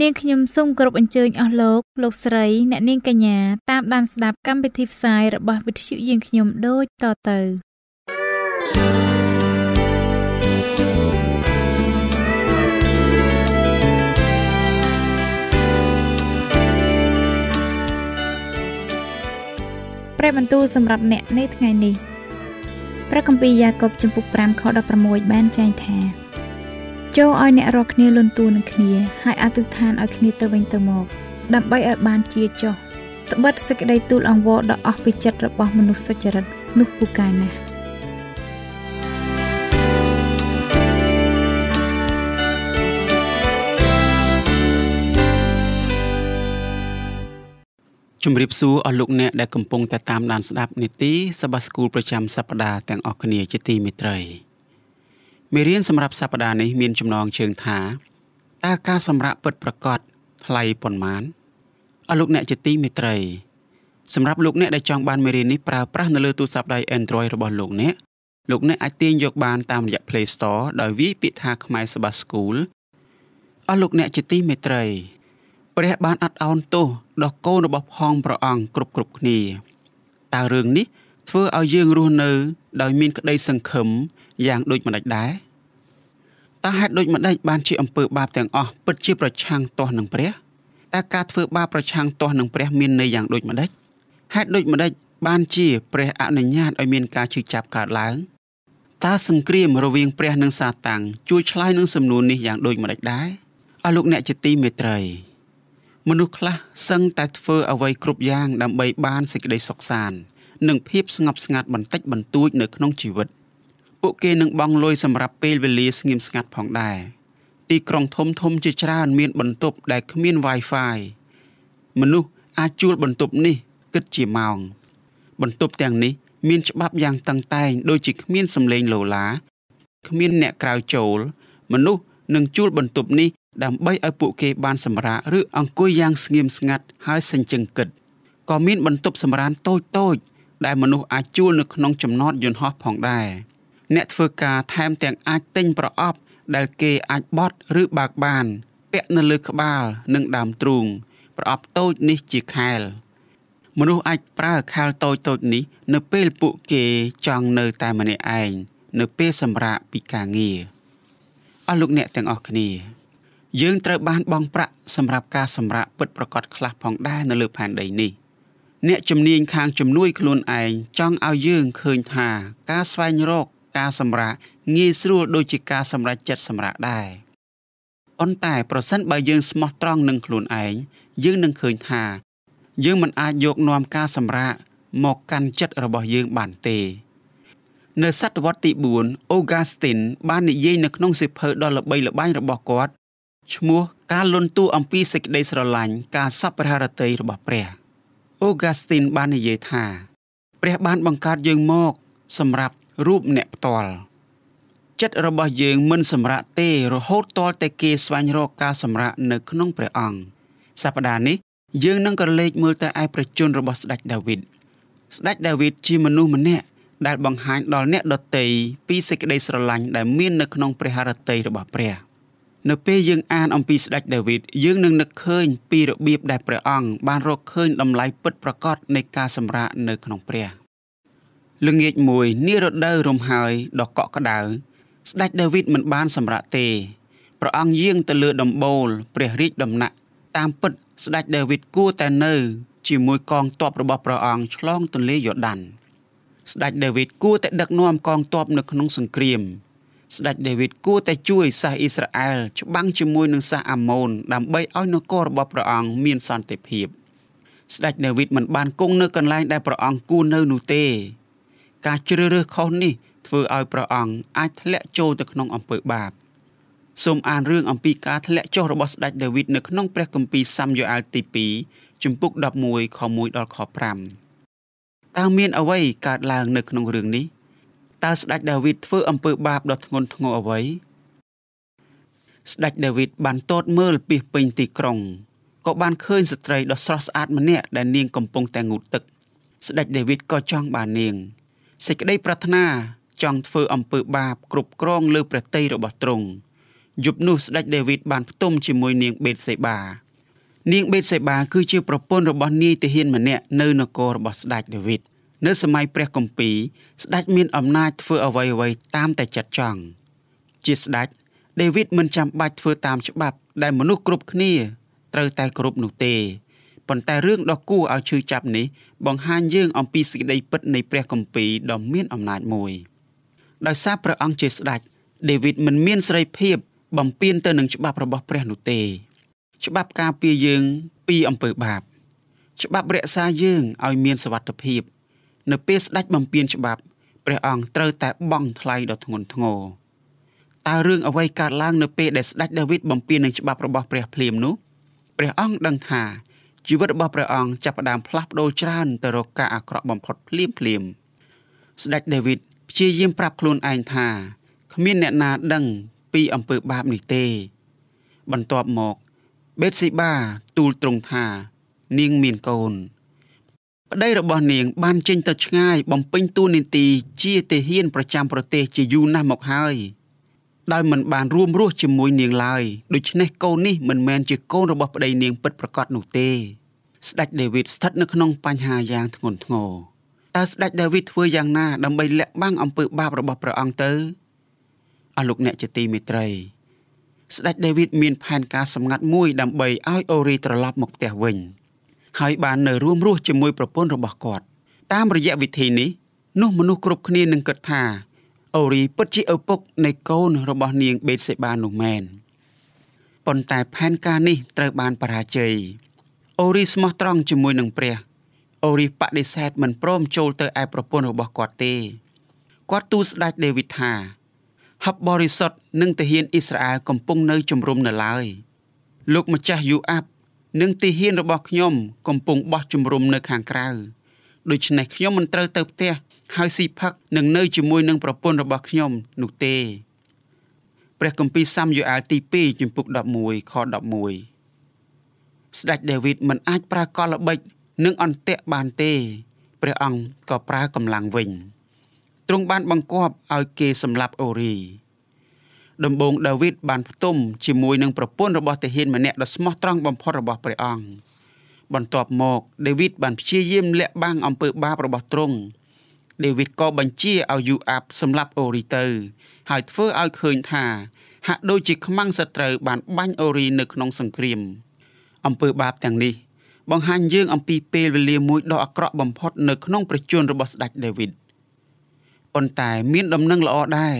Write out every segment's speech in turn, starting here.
នាងខ្ញុំសូមគោរពអញ្ជើញអស់លោកលោកស្រីអ្នកនាងកញ្ញាតាមដានស្ដាប់កម្មវិធីផ្សាយរបស់វិទ្យុយើងខ្ញុំដូចតទៅព្រះបន្ទូលសម្រាប់អ្នកនៅថ្ងៃនេះព្រះគម្ពីរយ៉ាកុបចំពុក5ខ16បានចែងថា ចូលឲ្យអ្នករាល់គ្នាលន់តួនឹងគ្នាហើយអធិដ្ឋានឲ្យគ្នាទៅវិញទៅមក ដើម្បីឲ្យបានជាចុះត្បិតសេចក្តីទូលអង្វរដ៏អស់ពីចិត្តរបស់មនុស្សសុចរិតនោះពូកែណាស់ជំរាបសួរអស់លោកអ្នកដែលកំពុងតែតាមដានស្ដាប់នីតិសបាស្គូលប្រចាំសប្ដាហ៍ទាំងអស់គ្នាជាទីមេត្រី មេរៀនសម្រាប់សប្តាហ៍នេះមានចំណងជើងថាតើការសម្រាកពិតប្រាកដថ្លៃប៉ុន្មានអស់លោកអ្នកជាទីមេត្រីសម្រាប់លោកអ្នកដែលចង់បានមេរៀននេះប្រើប្រាស់នៅលើទូរស័ព្ទដៃ Android របស់លោកអ្នកលោកអ្នកអាចទាញយកបានតាមរយៈ Play Store ដោយវាយពាក្យថាខ្មែរសបាស្គូលអស់លោកអ្នកជាទីមេត្រីព្រះបានអត់ឱនទោសដល់កូនរបស់ផងព្រះអង្គគ្រប់គ្រប់គ្នាតើរឿងនេះធ្វើឲ្យយើងរស់នៅ ដោយមានក្តីសង្ឃឹម យ៉ាងដូចម្ដេចដែរតើហេតុដូចម្ដេចបានជាអំពើបាបទាំងអស់ពិតជាប្រឆាំងទាស់នឹងព្រះតើការធ្វើបាបប្រឆាំងទាស់នឹងព្រះមានន័យយ៉ាងដូចម្ដេចហេតុដូចម្ដេចបានជាព្រះអនុញ្ញាតឲ្យមានការឈឺចាប់កើតឡើងតើសង្គ្រាមរវាងព្រះនិងសាតាំងជួយឆ្លើយនឹងសំណួរនេះយ៉ាងដូចម្ដេចដែរអស់លោកអ្នកជាទីមេត្រីមនុស្សខ្លះសឹងតែធ្វើអ្វីគ្រប់យ៉ាងដើម្បីបានសេចក្តីសុខសាន្តនិងភាពស្ងប់ស្ងាត់បន្តិចបន្តួចនៅក្នុងជីវិត ពួកគេនឹងបង់លុយសម្រាប់ពេលវេលាស្ងៀមស្ងាត់ផងដែរទីក្រុងធំធំជាច្រើនមានបន្ទប់ដែលគ្មាន Wi-Fi មនុស្សអាចជួលបន្ទប់នេះគិតជាម៉ោង បន្ទប់ទាំងនេះមានច្បាប់យ៉ាងតឹងតែងដូចជាគ្មានសម្លេងលោឡាគ្មានអ្នកក្រៅចូល មនុស្សនឹងជួលបន្ទប់នេះដើម្បីឲ្យពួកគេបានសម្រាកឬអង្គុយយ៉ាងស្ងៀមស្ងាត់ហើយសេញជឹងគិតក៏មានបន្ទប់សម្រានតូចតូចដែលមនុស្សអាចជួលនៅក្នុងចំណតយន្តហោះផងដែរ អ្នកធ្វើការថែមទាំងអាចទិញប្រអប់ដែលគេអាចបត់ឬបើកបាន ពាក់នៅលើក្បាលនិងដើមទ្រូង ប្រអប់តូចនេះជាខែលមនុស្សអាចប្រើខែលតូចតូចនេះ នៅពេលពួកគេចង់នៅតែម្នាក់ឯងនៅពេលសម្រាកពីការងារអស់លោកអ្នកទាំងអស់គ្នា យើងត្រូវបានបង់ប្រាក់សម្រាប់ការសម្រាកពិតប្រាកដខ្លះផងដែរនៅលើផែនដីនេះអ្នកជំនាញខាងជំនួយខ្លួនឯងចង់ឲ្យយើងឃើញថាការស្វែងរក ការសម្រាកងាយស្រួលដូចជាការសម្រេចចិត្តសម្រាកដែរប៉ុន្តែប្រសិនបើយើងស្មោះត្រង់នឹងខ្លួនឯងយើងនឹងឃើញថា យើងមិនអាចយកនាំការសម្រាកមកកាន់ចិត្តរបស់យើងបានទេនៅសតវត្សទី4អូហ្គាស្ទីនបាននិយាយនៅក្នុងសៀវភៅដ៏ល្បីល្បាញរបស់គាត់ឈ្មោះការលន់តួអំពីសេចក្តីស្រឡាញ់ការសពរហរតីរបស់ព្រះអូហ្គាស្ទីនបាននិយាយថា ព្រះបានបង្កើតយើងមក សម្រាប់ រូបអ្នកផ្ទាល់ចិត្តរបស់យើងមិនសម្រាកទេរហូតទាល់តែគេស្វែងរកការសម្រាកនៅក្នុងព្រះអង្គសប្តាហ៍នេះយើងនឹងក៏លេចមើលទៅឯប្រជជនរបស់ស្ដេចដាវីតស្ដេចដាវីតជាមនុស្សម្នាក់ដែលបង្ហាញដល់អ្នកដតីពីសេចក្តីស្រឡាញ់ដែលមាននៅក្នុងព្រះハរតីរបស់ព្រះ នៅពេលយើងអានអំពីស្ដេចដាវីតយើងនឹងនឹកឃើញពីរបៀបដែលព្រះអង្គបានរកឃើញតម្លៃពិតប្រាកដនៃការសម្រាកនៅក្នុងព្រះ ល្ងាចមួយនារដូវរំហើយដ៏កក់ក្ដៅស្ដេចដាវីតមិនបានសម្រាកទេព្រះអង្គយាងទៅលើដំបូលព្រះរាជដំណាក់តាមពិតស្ដេចដាវីតគួរតែនៅ ជាមួយកងទ័ពរបស់ព្រះអង្គឆ្លងទន្លេយ៉ូដានស្ដេចដាវីតគួរតែដឹកនាំកងទ័ពនៅក្នុងសង្គ្រាមស្ដេចដាវីតគួរតែជួយសាសអ៊ីស្រាអែលច្បាំងជាមួយនឹងសាសអាម៉ូនដើម្បីឲ្យនគររបស់ព្រះអង្គមានសន្តិភាពស្ដេចដាវីតមិនបានគង់នៅកន្លែងដែលព្រះអង្គគួរនៅនោះទេ ការជ្រើសរើសខុសនេះធ្វើឲ្យព្រះអង្គអាចធ្លាក់ចូលទៅក្នុងអំពើបាបសូមអានរឿងអំពីការធ្លាក់ចុះរបស់ស្ដេចដាវីតនៅក្នុងព្រះគម្ពីរសាំយ៉ូអាល់ទី2ជំពូក11ខ1ដល់ខ5តើមានអ្វីកើតឡើងនៅក្នុងរឿងនេះតើស្ដេចដាវីតធ្វើអំពើបាបដ៏ធ្ងន់ធ្ងរអ្វីស្ដេចដាវីតបានតតមើលពីពេញទីក្រុងក៏បានឃើញស្ត្រីដ៏ស្រស់ស្អាតម្នាក់ដែលនាងកំពុងតែងូតទឹក ស្ដេចដាវីតក៏ចង់បាននាង សេចក្តីប្រាថ្នាចង់ធ្វើអំពើបាបគ្រប់គ្រងលើព្រះតីរបស់ទ្រង់យប់នោះស្ដេចដាវីតបានផ្ទុំជាមួយនាងបេតសេបា នាងបេតសេបាគឺជាប្រពន្ធរបស់នាយទាហានម្នាក់នៅនគររបស់ស្ដេចដាវីតនៅសម័យព្រះគម្ពីរស្ដេចមានអំណាចធ្វើអ្វីអ្វីតាមតែចិត្តចង់ជាស្ដេចដាវីតមិនចាំបាច់ធ្វើតាមច្បាប់ដែលមនុស្សគ្រប់គ្នាត្រូវតែគោរពនោះទេប៉ុន្តែរឿងដ៏គួរឲ្យឈឺចាប់នេះ បង្ហាញយើងអំពីសេចក្តីពិតនៃព្រះគម្ពីរដ៏មានអំណាចមួយដោយសារព្រះអង្គជាស្ដេចដាវីតមិនមានសេរីភាពបំពេញទៅនឹងច្បាប់របស់ព្រះនោះទេច្បាប់ការពារយើងពីអំពើបាប ច្បាប់រក្សាយើងឲ្យមានសុវត្ថិភាព នៅពេលស្ដេចបំពេញច្បាប់ព្រះអង្គត្រូវតែបង់ថ្លៃដ៏ធ្ងន់ធ្ងរតើរឿងអ្វីកើតឡើងនៅពេលដែលស្ដេចដាវីតបំពេញនឹងច្បាប់របស់ព្រះភ្លាមនោះព្រះអង្គដឹងថា ជីវិតរបស់ព្រះអង្គចាប់ផ្ដើមផ្លាស់ប្ដូរច្រើនទៅរកការអាក្រក់បំផុតភ្លាមភ្លាមស្ដេចដាវីតព្យាយាមប្រាប់ខ្លួនឯងថាគ្មានអ្នកណាដឹងពីអំពើបាបនេះទេ បន្ទាប់មកបេតស៊ីបាទូលទ្រង់ថានាងមានកូនប្តីរបស់នាង បានចេញទៅឆ្ងាយបំពេញតួនាទីជាទាហានប្រចាំប្រទេសជាយូរណាស់មកហើយ ដោយមិនបានរួមរស់ជាមួយនាងឡើយដូច្នេះកូននេះមិនមែនជាកូនរបស់ប្តីនាងពិតប្រាកដនោះទេស្ដេចដាវីតស្ថិតនៅក្នុងបញ្ហាយ៉ាងធ្ងន់ធ្ងរតើស្ដេចដាវីតធ្វើយ៉ាងណាដើម្បីលាក់បាំងអំពើបាបរបស់ព្រះអង្គទៅអស់លោកអ្នកជាទីមេត្រីស្ដេចដាវីតមានផែនការសម្ងាត់មួយដើម្បីឲ្យអូរីត្រឡប់មកផ្ទះវិញហើយបាននៅរួមរស់ជាមួយប្រពន្ធរបស់គាត់តាមរយៈវិធីនេះនោះមនុស្សគ្រប់គ្នានឹងគិតថា អូរីពិតជាឪពុកនៃកូនរបស់នាងបេតសេបានោះមែនប៉ុន្តែផែនការនេះត្រូវបានបរាជ័យអូរីស្មោះត្រង់ជាមួយនឹងព្រះអូរីបដិសេធមិនព្រមចូលទៅឯប្រពន្ធរបស់គាត់ទេគាត់ទូលស្ដេចដេវីតថាហឹបបរិសុទ្ធនិងទាហានអ៊ីស្រាអែលកំពុងនៅជំរុំនៅឡើយលោកម្ចាស់យូអាប់និងទាហានរបស់ខ្ញុំកំពុងបោះជំរុំនៅខាងក្រៅដូច្នេះខ្ញុំមិនត្រូវទៅផ្ទះ ហើយស៊ីផឹកនឹងនៅជាមួយនឹងប្រពន្ធរបស់ខ្ញុំនោះទេព្រះគម្ពីរសាំយូអាលទី2ជំពូក11ខ11ស្ដេចដាវីតមិនអាចប្រើកលល្បិចនិងអន្ទាក់បានទេ ព្រះអង្គក៏ប្រើកម្លាំងវិញទ្រង់បានបង្គាប់ឲ្យគេសម្លាប់អូរីដំបូងដាវីតបានផ្ទុំជាមួយនឹងប្រពន្ធរបស់ទាហានម្នាក់ដ៏ស្មោះត្រង់បំផុតរបស់ព្រះអង្គបន្ទាប់មកដាវីតបានព្យាយាមលាក់បាំងអំពើបាបរបស់ទ្រង់ ដេវីតក៏បញ្ជាឲ្យយូអាប់សម្លាប់អូរីទៅ ហើយធ្វើឲ្យឃើញថា ហាក់ដូចជាខ្មាំងសត្រូវបានបាញ់អូរីនៅក្នុងសង្គ្រាមអំពើបាបទាំងនេះ បង្ហាញយើងអំពីពេលវេលាមួយដ៏អាក្រក់បំផុតនៅក្នុងប្រជជនរបស់ស្ដេចដាវីតប៉ុន្តែមានដំណឹងល្អដែរ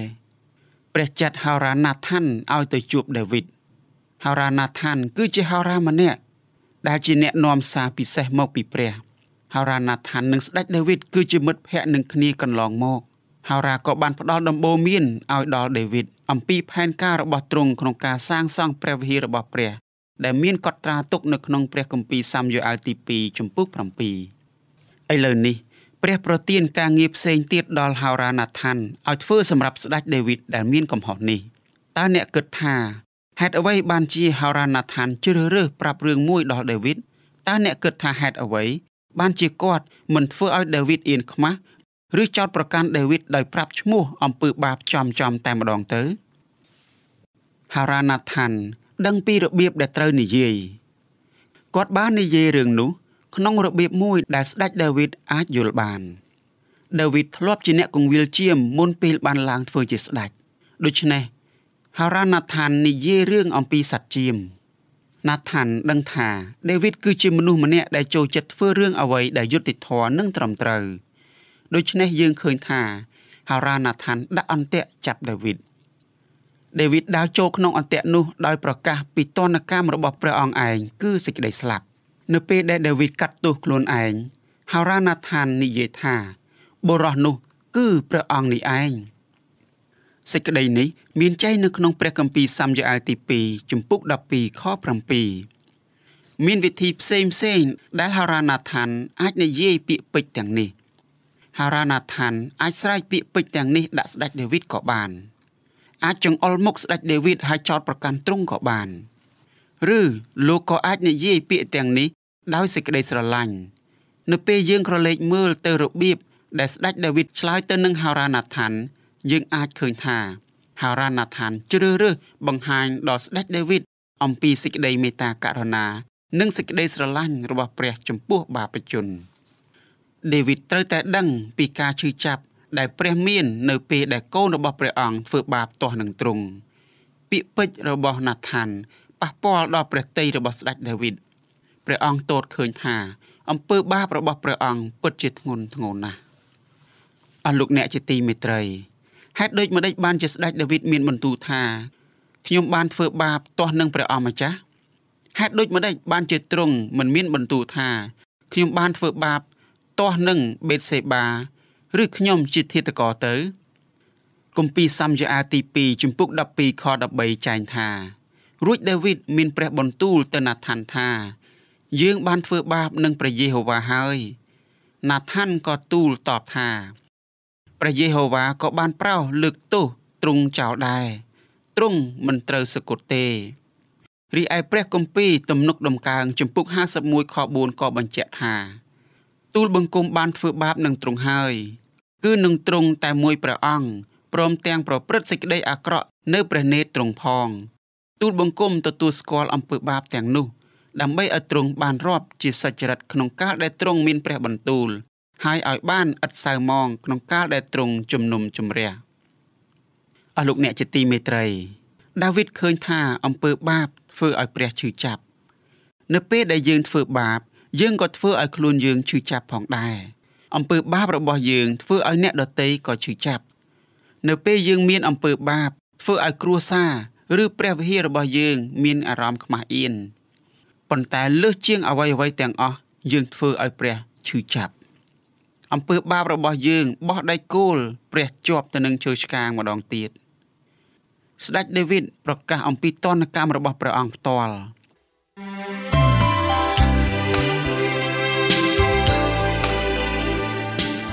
ព្រះចាត់ហោរាណាថានឲ្យទៅជួបដាវីតហោរាណាថានគឺជាហោរាម្នាក់ដែលជាអ្នកនាំសារពិសេសមកពីព្រះ ហោរាណាថាននិងស្ដេចដាវីតគឺជាមិត្តភ័ក្តិនឹងគ្នាកន្លងមកហោរាក៏បានផ្ដល់ដំបូន្មានឲ្យដល់ដាវីតអំពីផែនការរបស់ទ្រង់ក្នុងការសាងសង់ព្រះវិហាររបស់ព្រះ ដែលមានកត់ត្រាទុកនៅក្នុងព្រះគម្ពីរសាមយូអាល់ទី2ចំពុក7ឥឡូវនេះព្រះប្រទានការងារផ្សេងទៀតដល់ហោរាណាថានឲ្យធ្វើសម្រាប់ស្ដេចដាវីតដែលមានកំហុសនេះតើអ្នកគិតថាហេតុអ្វីបានជាហោរាណាថានជ្រើសរើសប្រាប់រឿងមួយដល់ដាវីតតើអ្នកគិតថាហេតុអ្វី បានជាគាត់មិនធ្វើឲ្យដាវីតអៀនខ្មាស់ឬចោទប្រកាន់ដាវីតដោយប្រាប់ឈ្មោះអំពើបាបចំចំតែម្ដងទៅហារ៉ាណាថានដឹងពីរបៀបដែលត្រូវនិយាយគាត់បាននិយាយរឿងនោះ ក្នុងរបៀបមួយដែលស្ដេចដាវីតអាចយល់បានដាវីតធ្លាប់ជាអ្នកគង្វាលជាមមុនពេលបានឡើងធ្វើជាស្ដេចដូច្នេះហារ៉ាណាថាននិយាយរឿងអំពីសត្វជាម ណាថានដឹងថាដេវីតគឺជាមនុស្សម្នាក់ដែលចូលចិត្តធ្វើរឿងអ្វីដែលយុត្តិធម៌និងត្រឹមត្រូវដូច្នេះយើងឃើញថាហារ៉ាណាថានដាក់អន្ទាក់ចាប់ដាវីតដាវីតដើរចូលក្នុងអន្ទាក់នោះដោយប្រកាសពីទណ្ឌកម្មរបស់ព្រះអង្គឯងគឺសេចក្តីស្លាប់ នៅពេលដែលដាវីតកាត់ទោសខ្លួនឯងហារ៉ាណាថាននិយាយថាបុរសនោះគឺព្រះអង្គនេះឯង សេចក្តីនេះមានចែងនៅក្នុងព្រះគម្ពីរសាមយ៉ាអែលទី2ជំពូក12ខ7មានវិធីផ្សេងផ្សេងដែលហារ៉ាណាថានអាចនិយាយពាក្យពេចន៍ទាំងនេះហារ៉ាណាថានអាចស្រែកពាក្យពេចន៍ទាំងនេះដាក់ស្ដេចដាវីតក៏បាន អាចចង្អុលមុខស្ដេចដាវីតហើយចោទប្រកាន់ទ្រង់ក៏បានឬលោកក៏អាចនិយាយពាក្យទាំងនេះដោយសេចក្តីស្រឡាញ់នៅពេលយើងក្រឡេកមើលទៅរបៀបដែលស្ដេចដាវីតឆ្លើយទៅនឹងហារ៉ាណាថាន យើងអាចឃើញថាហារ៉ាណាថានជ្រើសរើសបង្ហាញដល់ស្ដេចដាវីតអំពីសេចក្តីមេត្តាករុណា និងសេចក្តីស្រឡាញ់របស់ព្រះចំពោះបាបជនដាវីតត្រូវតែដឹងពីការឈឺចាប់ដែលព្រះមាននៅពេលដែលកូនរបស់ព្រះអង្គធ្វើបាបទាស់នឹងទ្រង់ពាក្យពេចន៍របស់ណាថានប៉ះពាល់ដល់ព្រះតីរបស់ស្ដេចដាវីតព្រះអង្គទតឃើញថាអំពើបាបរបស់ព្រះអង្គពិតជាធ្ងន់ធ្ងរណាស់អស់លោកអ្នកជាទីមេត្រី ហេតុដូចម្ដេចបានជាស្ដេចដាវីតមានបន្ទូលថាខ្ញុំបានធ្វើបាបទាស់នឹងព្រះអង្គម្ចាស់ហេតុដូចម្ដេចបានជាទ្រង់មិនមានបន្ទូលថាខ្ញុំបានធ្វើបាបទាស់នឹងបេតសេបាឬខ្ញុំជាធាតកោទៅគម្ពីរសាំយ៉ាអាទី2ជំពូក12ខ13ចែងថា រួចដាវីតមានព្រះបន្ទូលទៅណាថានថា យើងបានធ្វើបាបនឹងព្រះយេហូវ៉ាហើយណាថានក៏ទូលតបថា ព្រះយេហូវ៉ាក៏បានប្រោសលើកទោសទ្រង់ចោលដែរទ្រង់មិនត្រូវសគត់ទេរីឯព្រះគម្ពីរទំនុកដំកើងចំពុក51ខ4ក៏បញ្ជាក់ថាទូលបង្គំបានធ្វើបាបនឹងទ្រង់ហើយ គឺនឹងទ្រង់តែមួយព្រះអង្គព្រមទាំងប្រព្រឹត្តសេចក្តីអាក្រក់នៅព្រះនេត្រទ្រង់ផង ទូលបង្គំទទួលស្គាល់អំពើបាបទាំងនោះ ដើម្បីឲ្យទ្រង់បានរាប់ជាសច្ចរិតក្នុងកាលដែលទ្រង់មានព្រះបន្ទូល ហើយឲ្យបានឥតសៅមងក្នុងកាលដែលទ្រង់ជំនុំជម្រះអស់លោកអ្នកជាទីមេត្រីដាវីតឃើញថាអំពើបាបធ្វើឲ្យព្រះឈឺចាប់ នៅពេលដែលយើងធ្វើបាប យើងក៏ធ្វើឲ្យខ្លួនយើងឈឺចាប់ផងដែរអំពើបាបរបស់យើងធ្វើឲ្យអ្នកដទៃក៏ឈឺចាប់ នៅពេលយើងមានអំពើបាប ធ្វើឲ្យគ្រួសារឬព្រះវិហាររបស់យើងមានអារម្មណ៍ខ្មាស់អៀនប៉ុន្តែលើសជាងអ្វីអ្វីទាំងអស់យើងធ្វើឲ្យព្រះឈឺចាប់ អំពើបាបរបស់យើងបោះដៃគោលព្រះជាប់ទៅនឹងឈើឆ្កាងម្ដងទៀតស្ដេចដាវីតប្រកាសអំពីតនកម្មរបស់ព្រះអង្គផ្ទាល់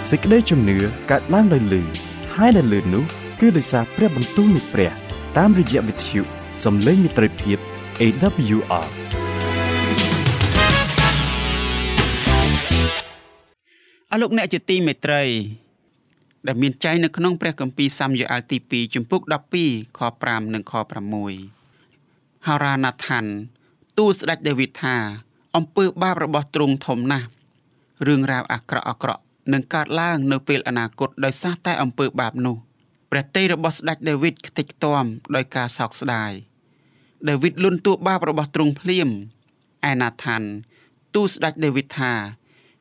សេចក្តីជំនឿកើតឡើងដោយលឺហើយដែលលឺនោះគឺដោយសារព្រះបន្ទូលនៃព្រះ តាមរយៈវិទ្យុសំឡេងមិត្តភាព AWR អស់លោកអ្នកជាទីមេត្រីដែលមានចែងនៅក្នុងព្រះគម្ពីរសាមយូអែលទី2ជំពូក12ខ5និងខ6ហារ៉ាណាថានទូលស្ដេចដាវីតថាអំពើបាបរបស់ទ្រង់ធំណាស់រឿងរ៉ាវអាក្រក់អាក្រក់នឹងកើតឡើងនៅពេលអនាគតដោយសារតែអំពើបាបនោះព្រះតីរបស់ស្ដេចដាវីតខ្ទេចខ្ទាំដោយការសោកស្ដាយដាវីតលន់តួបាបរបស់ទ្រង់ភ្លាមឯណាថានទូលស្ដេចដាវីតថា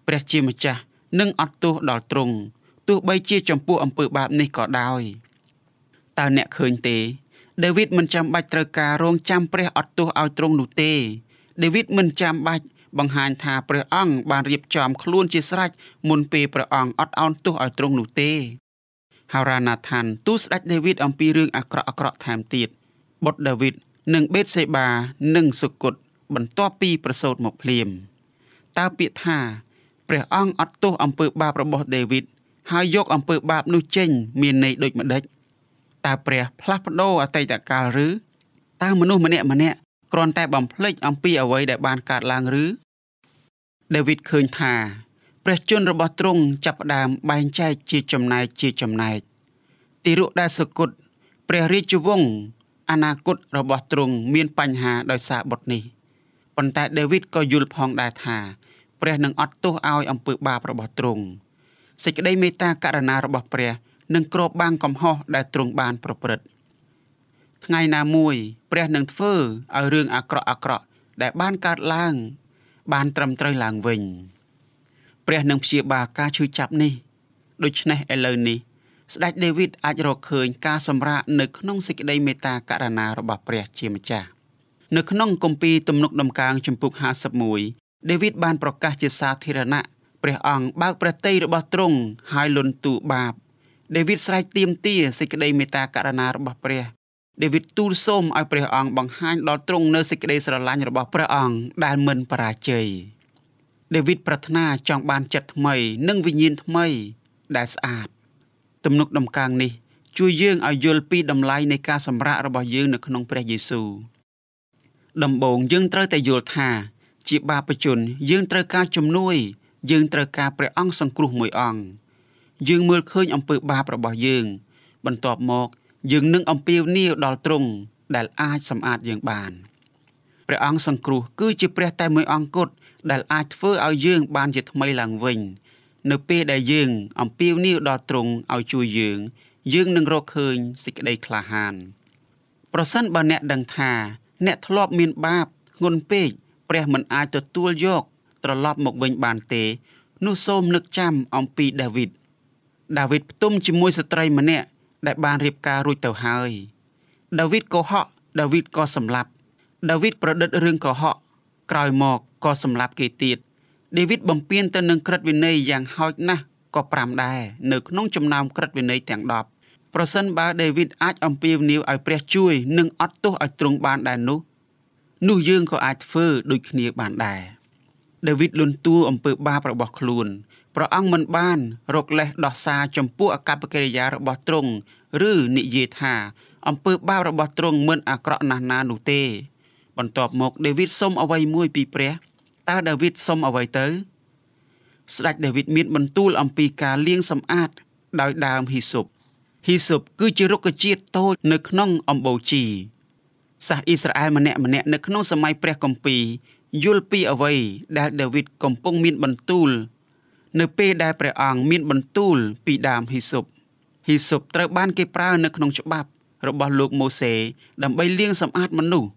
ព្រះជាម្ចាស់ នឹងអត់ទោសដល់ទ្រង់ទោះបីជាចំពោះអំពើបាបនេះក៏ដោយតើអ្នកឃើញទេដាវីតមិនចាំបាច់ត្រូវការរងចាំព្រះអត់ទោសឲ្យទ្រង់នោះទេដាវីតមិនចាំបាច់បង្ហាញថាព្រះអង្គបានរៀបចំខ្លួនជាស្រេចមុនពេលព្រះអង្គអត់អោនទោសឲ្យទ្រង់នោះទេហារ៉ាណាថានទូស្ដេចដាវីតអំពីរឿងអាក្រក់អាក្រក់ថែមទៀតបុត្រដាវីតនិងបេតសេបានិងសុគតបន្ទាប់ពីប្រសូតមកភ្លាមតើពាក្យថា ព្រះអង្គអត់ទោសអំពើបាបរបស់ដាវីតហើយយកអំពើបាបនោះចេញ មានន័យដូចម្ដេចតើព្រះផ្លាស់ប្ដូរអតីតកាលឬតើមនុស្សម្នាក់ម្នាក់គ្រាន់តែបំភ្លេចអំពីអ្វីដែលបានកើតឡើងឬដាវីតឃើញថាព្រះជន្មរបស់ទ្រង់ចាប់ផ្ដើមបែងចែកជាចំណែកជាចំណែកទីរុដែលសគុតព្រះរាជវង្សអនាគតរបស់ទ្រង់មានបញ្ហាដោយសារបុត្រនេះប៉ុន្តែដាវីតក៏យល់ផងដែរថា ព្រះនឹងអត់ទោសឲ្យអំពើបាបរបស់ទ្រង់សេចក្តីមេត្តាករុណារបស់ព្រះនឹងគ្របបាំងកំហុសដែលទ្រង់បានប្រព្រឹត្តថ្ងៃណាមួយព្រះនឹងធ្វើឲ្យរឿងអាក្រក់អាក្រក់ដែលបានកើតឡើង បានត្រឹមត្រូវឡើងវិញព្រះនឹងព្យាបាលការឈឺចាប់នេះដូច្នេះឥឡូវនេះស្ដេចដាវីតអាចរកឃើញការសម្រាកនៅក្នុងសេចក្តីមេត្តាករុណារបស់ព្រះជាម្ចាស់នៅក្នុងគម្ពីរទំនុកដំកើងជំពូក51 ដាវីតបានប្រកាសជាសាធារណៈព្រះអង្គបើកព្រះទ័យរបស់ទ្រង់ហើយលន់ទូបាបដេវីតស្រែកទាមទារសេចក្តីមេត្តាករុណារបស់ព្រះដេវីតទូលសូមឲ្យព្រះអង្គបង្ហាញដល់ទ្រង់នៅសេចក្តីស្រឡាញ់របស់ព្រះអង្គដែលមិនបរាជ័យដេវីតប្រាថ្នាចង់បានចិត្តថ្មី និងវិញ្ញាណថ្មីដែលស្អាតទំនុកដំកើងនេះ ជួយយើងឲ្យយល់ពីតម្លៃនៃការសម្រាករបស់យើងនៅក្នុងព្រះយេស៊ូវដំបូងយើងត្រូវតែយល់ថា ជាបាបជន យើងត្រូវការជំនួយ យើងត្រូវការព្រះអង្គសង្គ្រោះមួយអង្គយើងមើលឃើញអំពើបាបរបស់យើង បន្ទាប់មក យើងនឹងអំពាវនាវដល់ទ្រង់ដែលអាចសម្អាតយើងបានព្រះអង្គសង្គ្រោះគឺជាព្រះតែមួយអង្គគត់ដែលអាចធ្វើឲ្យយើងបានជាថ្មីឡើងវិញ នៅពេលដែលយើងអំពាវនាវដល់ទ្រង់ឲ្យជួយយើង យើងនឹងរកឃើញសេចក្តីក្លាហាន ប្រសិនបើអ្នកដឹងថា អ្នកធ្លាប់មានបាបធ្ងន់ពេក ព្រះមិនអាចទទួលយកត្រឡប់មកវិញបានទេនោះសូមនឹកចាំអំពីដាវីតដាវីតផ្ទុំជាមួយស្ត្រីម្នាក់ដែលបានរៀបការរួចទៅហើយដាវីតកុហកដាវីតក៏សម្លាប់ដាវីតប្រឌិតរឿងកុហកក្រោយមកក៏សម្លាប់គេទៀតដាវីតបំពេញទៅនឹងក្រឹតវិន័យយ៉ាងហោចណាស់ក៏5ដែរនៅក្នុងចំណោមក្រឹតវិន័យទាំង10ប្រសិនបើដាវីតអាចអំពាវនាវឲ្យព្រះជួយនិងអត់ទោសឲ្យទ្រង់បានដែរនោះ នោះយើងក៏អាចធ្វើដូចគ្នាបានដែរដាវីតលន់តួអំពើបាបរបស់ខ្លួនព្រះអង្គមិនបានរកលេសដោះសារចំពោះអកប្បកិរិយារបស់ទ្រង់ឬនិយាយថាអំពើបាបរបស់ទ្រង់មិនអាក្រក់ណាស់ណានោះទេ បន្ទាប់មកដាវីតសុំអ្វីមួយពីព្រះតើដាវីតសុំអ្វីទៅ ស្ដេចដាវីតមានបន្ទូលអំពីការលាងសម្អាតដោយដើមហ៊ីសុបហ៊ីសុបគឺជារុក្ខជាតិតូចនៅក្នុងអំបូរជី សាសអ៊ីស្រាអែលម្នាក់ម្នាក់នៅក្នុងសម័យព្រះគម្ពីរយល់ពីអ្វីដែលដាវីតកំពុងមានបន្ទូល នៅពេលដែលព្រះអង្គមានបន្ទូលពីដើមហ៊ីសុបហ៊ីសុបត្រូវបានគេប្រើនៅក្នុងច្បាប់របស់លោកម៉ូសេដើម្បីលាងសម្អាតមនុស្ស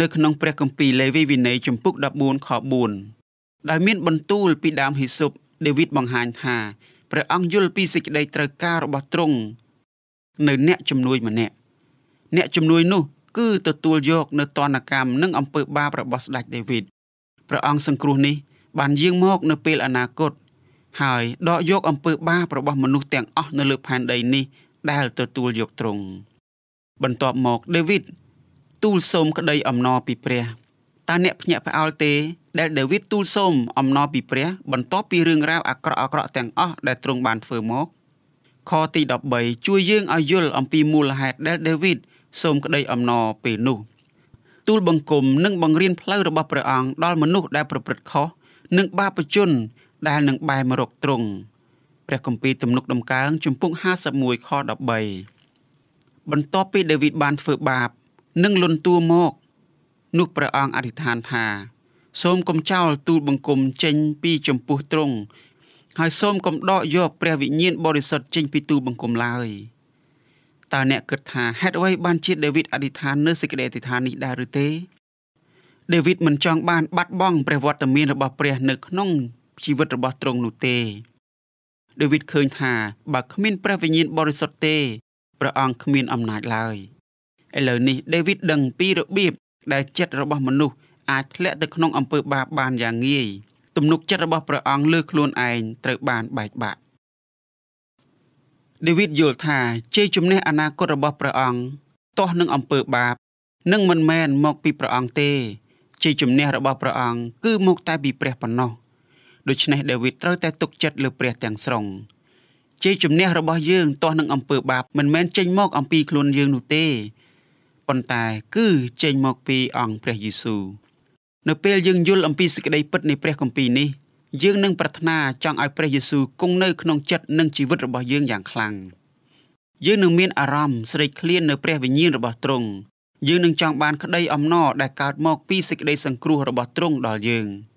នៅក្នុងព្រះគម្ពីរលេវីវិន័យជំពូក14ខ4ដែលមានបន្ទូលពីដើមហ៊ីសុបដាវីតបង្ហាញថាព្រះអង្គយល់ពីសេចក្តីត្រូវការរបស់ទ្រង់នៅអ្នកជំនួយម្នាក់អ្នកជំនួយនោះ គឺទទួលយកនៅតនកម្មនិងអំពើបាបរបស់ស្ដេចដាវីតព្រះអង្គសង្គ្រោះនេះបានយាងមកនៅពេលអនាគតហើយដកយកអំពើបាបរបស់មនុស្សទាំងអស់នៅលើផែនដីនេះដែលទទួលយកទ្រង់បន្ទាប់មកដេវីតទូលសូមក្តីអំណរពីព្រះតើអ្នកភ្ញាក់ផ្អើលទេដែលដាវីតទូលសូមអំណរពីព្រះ បន្ទាប់ពីរឿងរ៉ាវអាក្រក់អាក្រក់ទាំងអស់ដែលទ្រង់បានធ្វើមកខទី13ជួយយើងឲ្យយល់អំពីមូលហេតុដែលដាវីត សូមក្តីអំណរពេលនោះទូលបង្គំនិងបង្រៀនផ្លូវរបស់ព្រះអង្គដល់មនុស្សដែលប្រព្រឹត្តខុសនិងបាបជនដែលនឹងបែរមករកទ្រង់ព្រះគម្ពីរទំនុកដំកើងជំពូក51ខ13បន្ទាប់ពីដាវីតបានធ្វើបាប និងលន់តួមកនោះព្រះអង្គអធិដ្ឋានថា សូមកុំចោលទូលបង្គំចេញពីចំពោះទ្រង់ហើយសូមកុំដកយកព្រះវិញ្ញាណបរិសុទ្ធចេញពីទូលបង្គំឡើយ តើអ្នកគិតថាហេតុអ្វីបានជាដាវីតអធិដ្ឋាននៅសេចក្តីអធិដ្ឋាននេះដែរឬទេដាវីតមិនចង់បានបាត់បង់ព្រះវត្តមានរបស់ព្រះនៅក្នុងជីវិតរបស់ទ្រង់នោះទេដាវីតឃើញថាបើគ្មានព្រះវិញ្ញាណបរិសុទ្ធទេព្រះអង្គគ្មានអំណាចឡើយឥឡូវនេះដាវីតដឹងពីរបៀបដែលចិត្តរបស់មនុស្សអាចធ្លាក់ទៅក្នុងអំពើបាបបានយ៉ាងងាយទំនុកចិត្តរបស់ព្រះអង្គលើខ្លួនឯងត្រូវបានបែកបាក់ ដាវីតយល់ថាជ័យជំនះអនាគតរបស់ព្រះអង្គទាស់នឹងអំពើបាបនឹងមិនមែនមកពីព្រះអង្គទេជ័យជំនះរបស់ព្រះអង្គគឺមកតែពីព្រះប៉ុណ្ណោះដូច្នេះដាវីតត្រូវតែទុកចិត្តលើព្រះទាំងស្រុងជ័យជំនះរបស់យើងទាស់នឹងអំពើបាបមិនមែនចេញមកអំពីខ្លួនយើងនោះទេប៉ុន្តែគឺចេញមកពីអង្គព្រះយេស៊ូវនៅពេលយើងយល់អំពីសេចក្តីពិតនៃព្រះគម្ពីរនេះ យើងនឹងប្រាថ្នាចង់ឲ្យព្រះយេស៊ូវគង់នៅក្នុងចិត្តនិងជីវិតរបស់យើងយ៉ាងខ្លាំងយើងនឹងមានអារម្មណ៍ស្រេកឃ្លាននៅព្រះវិញ្ញាណរបស់ទ្រង់យើងនឹងចង់បានក្តីអំណរដែលកើតមកពីសេចក្តីសង្គ្រោះរបស់ទ្រង់ដល់យើង។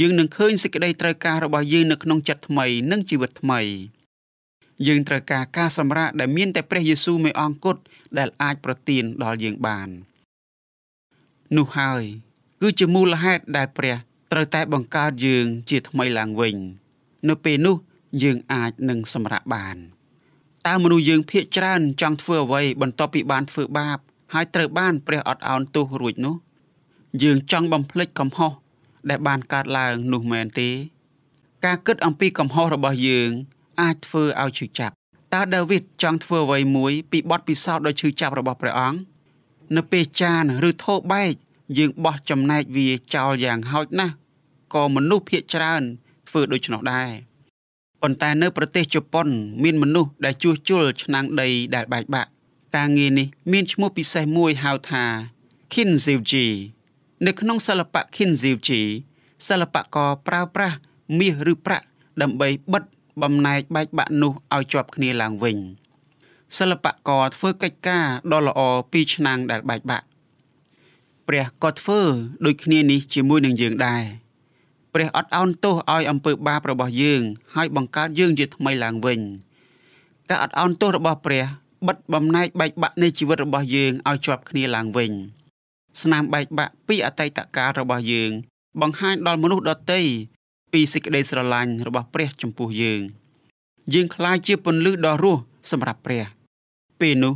យើងនឹងឃើញសេចក្តីត្រូវការរបស់យើងនៅក្នុងចិត្តថ្មីនិងជីវិតថ្មីយើងត្រូវការការសម្រាកដែលមានតែព្រះយេស៊ូវមួយអង្គគត់ដែលអាចប្រទានដល់យើងបាននោះហើយគឺជាមូលហេតុដែលព្រះ ត្រូវតែបង្កើតយើងជាថ្មីឡើងវិញ នៅពេលនោះយើងអាចនឹងសម្រាកបានតើមនុស្សយើងភាកច្រើនចង់ធ្វើអ្វីបន្ទាប់ពីបានធ្វើបាប ហើយត្រូវបានព្រះអត់ឱនទោសរួចនោះ យើងចង់បំភ្លេចកំហុសដែលបានកើតឡើងនោះមែនទេ ការគិតអំពីកំហុសរបស់យើង អាចធ្វើឲ្យឈឺចាប់តតើដាវីតចង់ធ្វើអ្វីមួយពីបទពិសោធន៍ដ៏ឈឺចាប់របស់ព្រះអង្គនៅពេលចានឬថោបែក យើងបោះចំណែកវាចោលយ៉ាងហោចណាស់ក៏មនុស្សភាគច្រើនធ្វើដូច្នោះដែរប៉ុន្តែនៅប្រទេសជប៉ុន មានមនុស្សដែលជួសជុលឆ្នាំងដីដែលបែកបាក់ការងារនេះមានឈ្មោះពិសេសមួយហៅថា Kinzuji នៅក្នុងសិល្បៈ Kinzuji សិល្បករប្រើប្រាស់មាសឬប្រាក់ដើម្បីបិទបំណែកបែកបាក់នោះឲ្យជាប់គ្នាឡើងវិញសិល្បករធ្វើកិច្ចការដ៏ល្អពីឆ្នាំងដែលបែកបាក់ ព្រះក៏ធ្វើដូចគ្នានេះជាមួយនឹងយើងដែរព្រះអត់ឱនទោសឲ្យអំពើបាបរបស់យើង ហើយបង្កើតយើងជាថ្មីឡើងវិញការអត់ឱនទោសរបស់ព្រះបិទបំណែកបែកបាក់នៃជីវិតរបស់យើងឲ្យជាប់គ្នាឡើងវិញស្នាមបែកបាក់ពីអតីតកាលរបស់យើង បង្ហាញដល់មនុស្សដទៃពីសេចក្តីស្រឡាញ់របស់ព្រះចំពោះយើង យើងក្លាយជាពន្លឺដ៏រស់សម្រាប់ព្រះ ពេលនោះ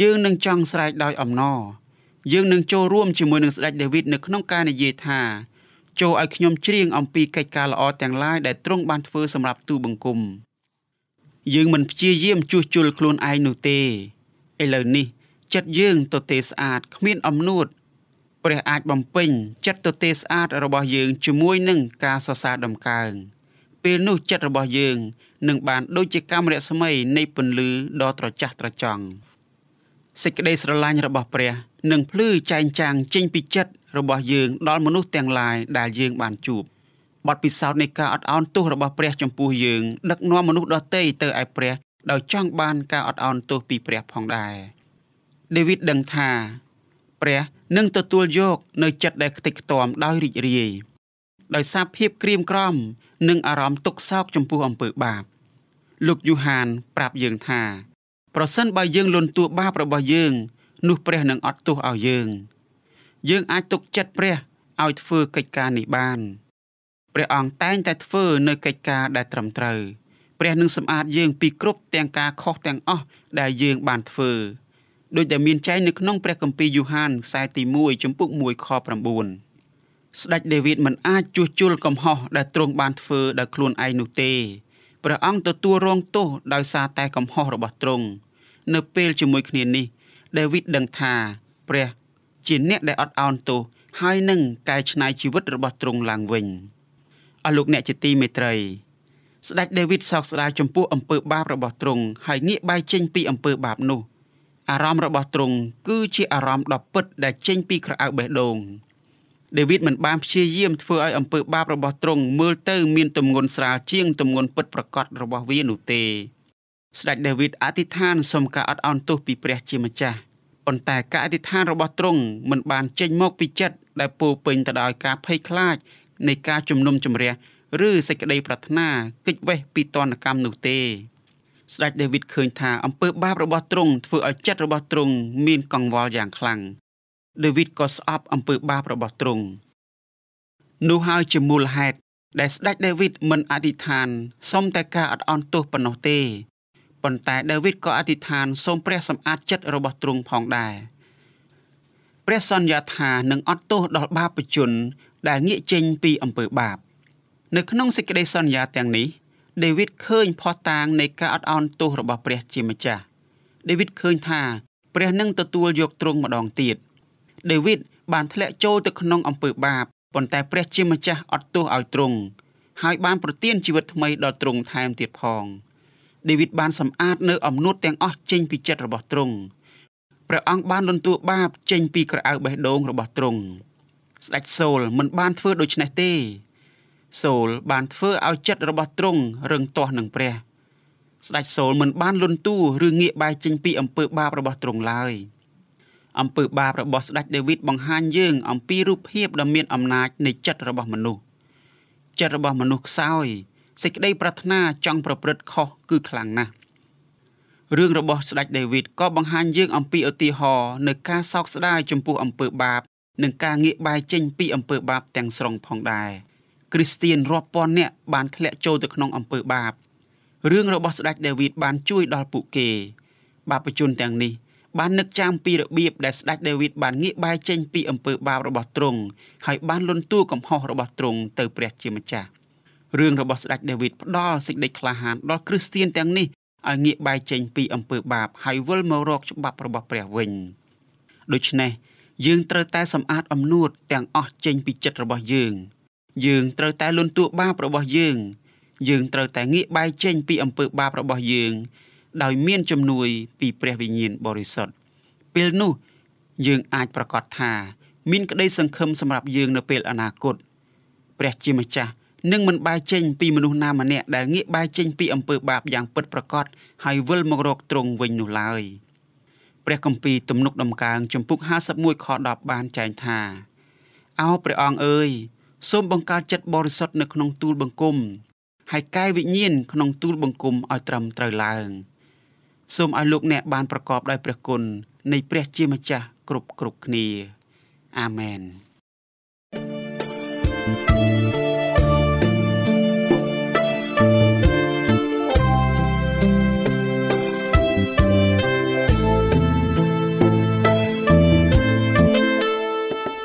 យើងនឹងចង់ស្រែកដោយអំណរ យើងនឹងចូលរួមជាមួយនឹងស្ដេចដាវីតនៅក្នុងការនិយាយថាចូលឲ្យខ្ញុំច្រៀងអំពីកិច្ចការល្អទាំងឡាយដែលទ្រង់បានធ្វើសម្រាប់ទូបង្គំយើងមិនព្យាយាមជួសជុលខ្លួនឯងនោះទេឥឡូវនេះ ចិត្តយើងទៅទេស្អាតគ្មានអំនួតព្រះអាចបំពេញចិត្តទទេស្អាតរបស់យើងជាមួយនឹងការសរសើរដំកើងពេលនោះចិត្តរបស់យើងនឹងបានដូចជាកាំរស្មីនៃពន្លឺដ៏ត្រចះត្រចង់សេចក្តីស្រឡាញ់របស់ព្រះ នឹងភ្លឺចែងចាំងចេញពីចិត្តរបស់យើងដល់មនុស្សទាំងឡាយដែលយើងបានជួបបទពិសោធន៍នៃការអត់ឱនទោសរបស់ព្រះចំពោះយើងដឹកនាំមនុស្សដទៃទៅឯព្រះដោយចង់បានការអត់ឱនទោសពីព្រះផងដែរដេវីតដឹងថាព្រះនឹងទទួលយកនៅចិត្តដែលខ្ទេចខ្ទាំដោយរីករាយដោយសារភាពក្រៀមក្រំ និងអារម្មណ៍ទុក្ខសោកចំពោះអំពើបាបលោកយូហានប្រាប់យើងថា ប្រសិនបើយើងលន់តួបាបរបស់យើង នោះព្រះនឹងអត់ទោសឲ្យយើង យើងអាចទុកចិត្តព្រះឲ្យធ្វើកិច្ចការនេះបានព្រះអង្គតែងតែធ្វើនៅកិច្ចការដែលត្រឹមត្រូវព្រះនឹងសម្អាតយើងពីគ្រប់ទាំងការខុសទាំងអស់ដែលយើងបានធ្វើដោយដែលមានចែងនៅក្នុងព្រះគម្ពីរយូហានខ្សែទី1ចំពុក1ខ9ស្ដេចដាវីតមិនអាចជួសជុលកំហុសដែលទ្រង់បានធ្វើដោយខ្លួនឯងនោះទេព្រះអង្គទទួលរងទោសដោយសារតែកំហុសរបស់ទ្រង់នៅពេលជាមួយគ្នានេះ ដាវីតដឹងថា ព្រះជាអ្នកដែលអត់ឱនទោសហើយនឹងកែច្នៃជីវិតរបស់ទ្រង់ឡើងវិញអស់លោកអ្នកជាទីមេត្រីស្ដេចដាវីតសោកស្ដាយចំពោះអំពើបាបរបស់ទ្រង់ហើយងាកបែរចេញពីអំពើបាបនោះអារម្មណ៍របស់ទ្រង់គឺជាអារម្មណ៍ដ៏ពិតដែលចេញពីក្រអៅបេះដូងដាវីតមិនបានព្យាយាមធ្វើឲ្យអំពើបាបរបស់ទ្រង់មើលទៅមានទម្ងន់ស្រាលជាងទម្ងន់ពិតប្រាកដរបស់វានោះទេ ស្ដេចដាវីតអធិដ្ឋានសូមការអត់ឱនទោសពីព្រះជាម្ចាស់ប៉ុន្តែការអធិដ្ឋានរបស់ទ្រង់មិនបានចេញមកពីចិត្តដែលពោពេញទៅដោយការភ័យខ្លាចនៃការជំនុំជម្រះឬសេចក្តីប្រាថ្នាគេចវេះពីតនកម្មនោះទេស្ដេចដាវីតឃើញថាអំពើបាបរបស់ទ្រង់ធ្វើឲ្យចិត្តរបស់ទ្រង់មានកង្វល់យ៉ាងខ្លាំងដាវីតក៏ស្អប់អំពើបាបរបស់ទ្រង់នោះហើយជាមូលហេតុដែលស្ដេចដាវីតមិនអធិដ្ឋានសុំតែការអត់អន់ទោសប៉ុណ្ណោះទេ ប៉ុន្តែដាវីតក៏អធិដ្ឋានសូមព្រះសម្អាតចិត្តរបស់ទ្រង់ផងដែរព្រះសន្យាថានឹងអត់ទោសដល់បាបជន ដែលងាកចេញពីអំពើបាប នៅក្នុងសេចក្តីសន្យាទាំងនេះដេវីតឃើញផុសតាងនៃការអត់ឱនទោសរបស់ព្រះជាម្ចាស់ដេវីតឃើញថា ព្រះនឹងទទួលយកទ្រង់ម្ដងទៀតដេវីតបានធ្លាក់ចូលទៅក្នុងអំពើបាបប៉ុន្តែព្រះជាម្ចាស់អត់ទោសឲ្យទ្រង់ហើយបានប្រទានជីវិតថ្មីដល់ទ្រង់ថែមទៀតផង ដេវីតបានសម្អាតនៅអំនួតទាំងអស់ចេញពីចិត្តរបស់ទ្រង់ព្រះអង្គបានលន់តួបាបចេញពីក្រអៅបេះដូងរបស់ទ្រង់ស្ដេចសូលមិនបានធ្វើដូច្នេះទេ សូលបានធ្វើឲ្យចិត្តរបស់ទ្រង់រឹងទាស់នឹងព្រះស្ដេចសូលមិនបានលន់តួឬងាកបែរចេញពីអំពើបាបរបស់ទ្រង់ឡើយអំពើបាបរបស់ស្ដេចដាវីតបង្ហាញយើងអំពីរូបភាពដ៏មានអំណាចនៃចិត្តរបស់មនុស្សចិត្តរបស់មនុស្សខ្សោយ សេចក្តីប្រាថ្នាចង់ប្រព្រឹត្តខុសគឺខ្លាំងណាស់រឿងរបស់ស្ដេចដាវីតក៏បង្ហាញយើងអំពីឧទាហរណ៍នៃការសោកស្ដាយចំពោះអំពើបាប និងការងាកបែរចេញពីអំពើបាបទាំងស្រុងផងដែរ។គ្រីស្ទៀនរាប់ពាន់នាក់បានធ្លាក់ចូលទៅក្នុងអំពើបាបរឿងរបស់ស្ដេចដាវីតបានជួយដល់ពួកគេ បាបជនទាំងនេះបាននឹកចាំពីរបៀបដែលស្ដេចដាវីតបានងាកបែរចេញពីអំពើបាបរបស់ទ្រង់ហើយបានលន់តួកំហុសរបស់ទ្រង់ទៅព្រះជាម្ចាស់ រឿងរបស់ស្ដេចដាវីតផ្ដល់សេចក្តីក្លាហានដល់គ្រីស្ទៀនទាំងនេះឲ្យងាកបែរចេញពីអំពើបាបហើយវិលមករកច្បាប់របស់ព្រះវិញដូច្នេះយើងត្រូវតែសម្អាតអំនួតទាំងអស់ចេញពីចិត្តរបស់យើង យើងត្រូវតែលន់តួបាបរបស់យើង យើងត្រូវតែងាកបែរចេញពីអំពើបាបរបស់យើង ដោយមានជំនួយពីព្រះវិញ្ញាណបរិសុទ្ធពេលនោះយើងអាចប្រកាសថា មានក្តីសង្ឃឹមសម្រាប់យើងនៅពេលអនាគតព្រះជាម្ចាស់ នឹងមិនបែរចេញពីមនុស្សណាម្នាក់ដែលងាកបែរចេញពីអំពើបាបយ៉ាងពិតប្រាកដហើយវិលមករកទ្រង់វិញនោះឡើយព្រះគម្ពីរទំនុកដំកើងចំពុក51ខ10បានចែងថាអោព្រះអង្គអើយសូមបង្កើតចិត្តបរិសុទ្ធនៅក្នុងទូលបង្គំហើយកាយវិញ្ញាណក្នុងទូលបង្គំឲ្យត្រឹមត្រូវឡើងសូមឲ្យលោកអ្នកបានប្រកបដោយព្រះគុណនៃព្រះជាម្ចាស់គ្រប់គ្រប់គ្នាអាមែន